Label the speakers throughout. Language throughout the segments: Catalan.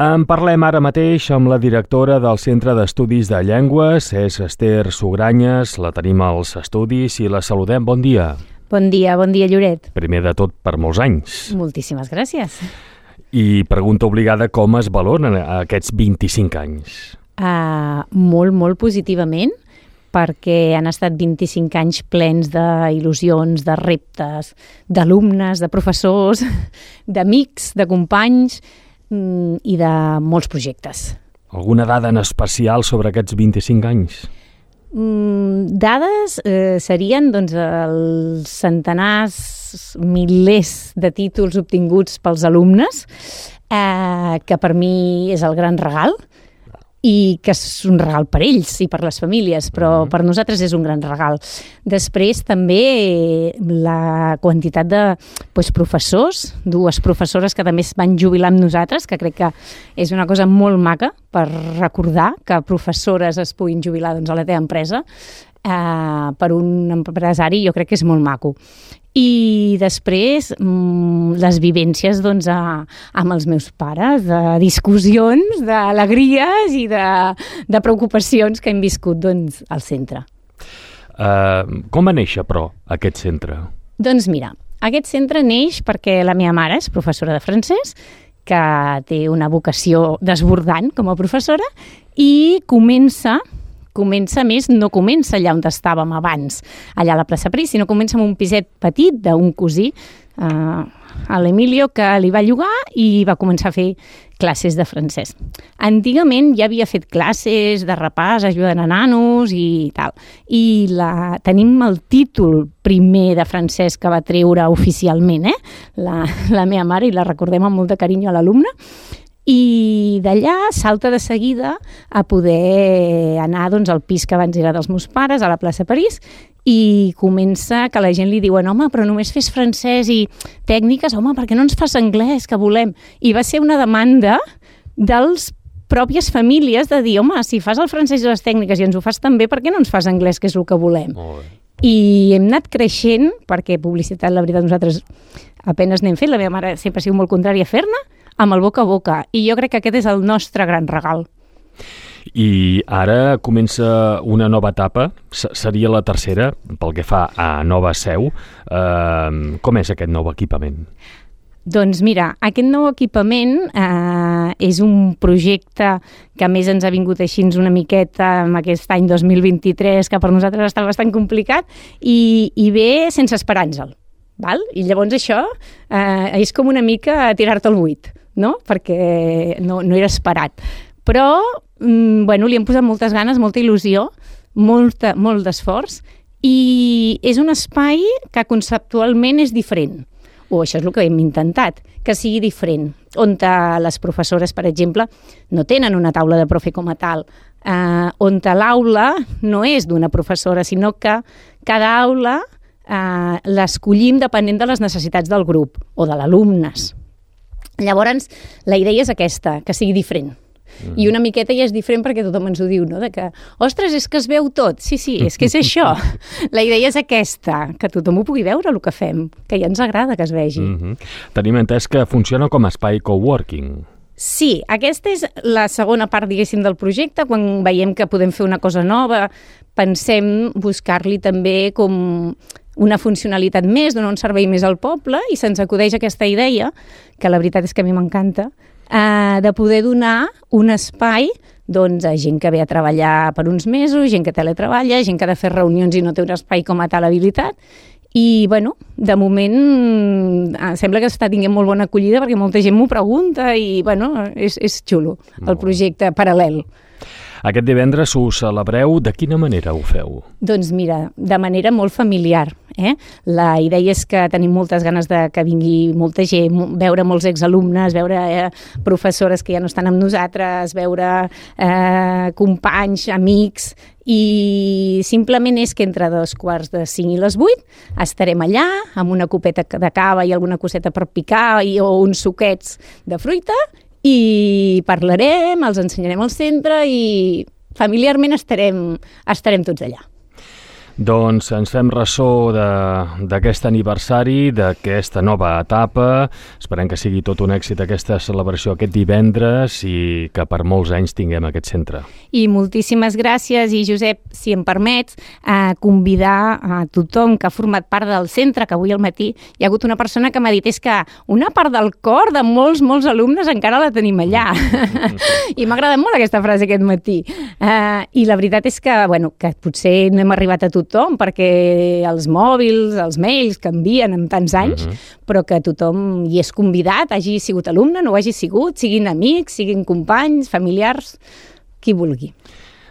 Speaker 1: En parlem ara mateix amb la directora del Centre d'Estudis de Llengües, és Esther Sugranyes, la tenim als estudis i la saludem. Bon dia.
Speaker 2: Bon dia, bon dia, Lloret.
Speaker 1: Primer de tot, per molts anys.
Speaker 2: Moltíssimes gràcies.
Speaker 1: I pregunta obligada, com es valoren aquests 25 anys?
Speaker 2: Uh, molt, molt positivament perquè han estat 25 anys plens d'il·lusions, de reptes, d'alumnes, de professors, d'amics, de companys, i de molts projectes.
Speaker 1: Alguna dada en especial sobre aquests 25 anys?
Speaker 2: Mm, dades eh, serien doncs, els centenars, milers de títols obtinguts pels alumnes, eh, que per mi és el gran regal, i que és un regal per ells i per les famílies, però mm. per nosaltres és un gran regal. Després també la quantitat de pues, professors, dues professores que també es van jubilar amb nosaltres, que crec que és una cosa molt maca per recordar que professores es puguin jubilar doncs, a la teva empresa, eh, per un empresari jo crec que és molt maco i després mmm, les vivències doncs, a, amb els meus pares, de discussions, d'alegries i de, de preocupacions que hem viscut doncs, al centre.
Speaker 1: Uh, com va néixer, però, aquest centre?
Speaker 2: Doncs mira, aquest centre neix perquè la meva mare és professora de francès, que té una vocació desbordant com a professora, i comença comença més, no comença allà on estàvem abans, allà a la plaça París, sinó comença amb un piset petit d'un cosí, eh, a l'Emilio, que li va llogar i va començar a fer classes de francès. Antigament ja havia fet classes de repàs, ajudant a nanos i tal. I la, tenim el títol primer de francès que va treure oficialment, eh? la, la meva mare, i la recordem amb molt de carinyo a l'alumne, i d'allà salta de seguida a poder anar doncs, al pis que abans era dels meus pares, a la plaça París, i comença que la gent li diuen home, però només fes francès i tècniques, home, perquè no ens fas anglès, que volem? I va ser una demanda dels pròpies famílies de dir, home, si fas el francès i les tècniques i ens ho fas també, per què no ens fas anglès, que és el que volem? I hem anat creixent, perquè publicitat, la veritat, nosaltres apenes n'hem fet, la meva mare sempre ha sigut molt contrària a fer-ne, amb el boca a boca. I jo crec que aquest és el nostre gran regal.
Speaker 1: I ara comença una nova etapa, seria la tercera, pel que fa a nova seu. Eh, com és aquest nou equipament?
Speaker 2: Doncs mira, aquest nou equipament eh, és un projecte que a més ens ha vingut així una miqueta en aquest any 2023, que per nosaltres està bastant complicat, i, i ve sense esperar-nos-el. Val? I llavors això eh, és com una mica tirar-te el buit no? perquè no, no era esperat. Però, mm, bueno, li hem posat moltes ganes, molta il·lusió, molta, molt d'esforç, i és un espai que conceptualment és diferent, o això és el que hem intentat, que sigui diferent, on les professores, per exemple, no tenen una taula de profe com a tal, eh, on l'aula no és d'una professora, sinó que cada aula eh, l'escollim depenent de les necessitats del grup o de l'alumnes. Llavors, la idea és aquesta, que sigui diferent. Mm. I una miqueta ja és diferent perquè tothom ens ho diu, no? De que, ostres, és que es veu tot. Sí, sí, és que és això. La idea és aquesta, que tothom ho pugui veure, el que fem, que ja ens agrada que es vegi. Mm -hmm.
Speaker 1: Tenim entès que funciona com a espai coworking.
Speaker 2: Sí, aquesta és la segona part, diguéssim, del projecte. Quan veiem que podem fer una cosa nova, pensem buscar-li també com una funcionalitat més, donar un servei més al poble i se'ns acudeix aquesta idea, que la veritat és que a mi m'encanta, eh, de poder donar un espai doncs, a gent que ve a treballar per uns mesos, gent que teletreballa, gent que ha de fer reunions i no té un espai com a tal habilitat, i, bueno, de moment eh, sembla que està tinguent molt bona acollida perquè molta gent m'ho pregunta i, bueno, és, és xulo el projecte paral·lel.
Speaker 1: Aquest divendres ho celebreu, de quina manera ho feu?
Speaker 2: Doncs mira, de manera molt familiar. Eh? La idea és que tenim moltes ganes de que vingui molta gent, veure molts exalumnes, veure eh, professores que ja no estan amb nosaltres, veure eh, companys, amics, i simplement és que entre dos quarts de cinc i les vuit estarem allà amb una copeta de cava i alguna coseta per picar i, o uns suquets de fruita i parlarem, els ensenyarem al centre i familiarment estarem, estarem tots allà.
Speaker 1: Doncs ens fem ressò d'aquest aniversari, d'aquesta nova etapa. Esperem que sigui tot un èxit aquesta celebració aquest divendres i que per molts anys tinguem aquest centre.
Speaker 2: I moltíssimes gràcies i Josep, si em permets, eh, convidar a tothom que ha format part del centre, que avui al matí hi ha hagut una persona que m'ha dit és que una part del cor de molts, molts alumnes encara la tenim allà. I m'ha agradat molt aquesta frase aquest matí. Eh, I la veritat és que, bueno, que potser no hem arribat a tothom, perquè els mòbils, els mails canvien en tants anys, uh mhm. -huh. però que tothom hi és convidat, hagi sigut alumne, no ho hagi sigut, siguin amics, siguin companys, familiars, qui vulgui.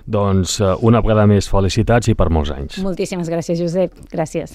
Speaker 1: Doncs eh, una vegada més felicitats i per molts anys.
Speaker 2: Moltíssimes gràcies, Josep. Gràcies.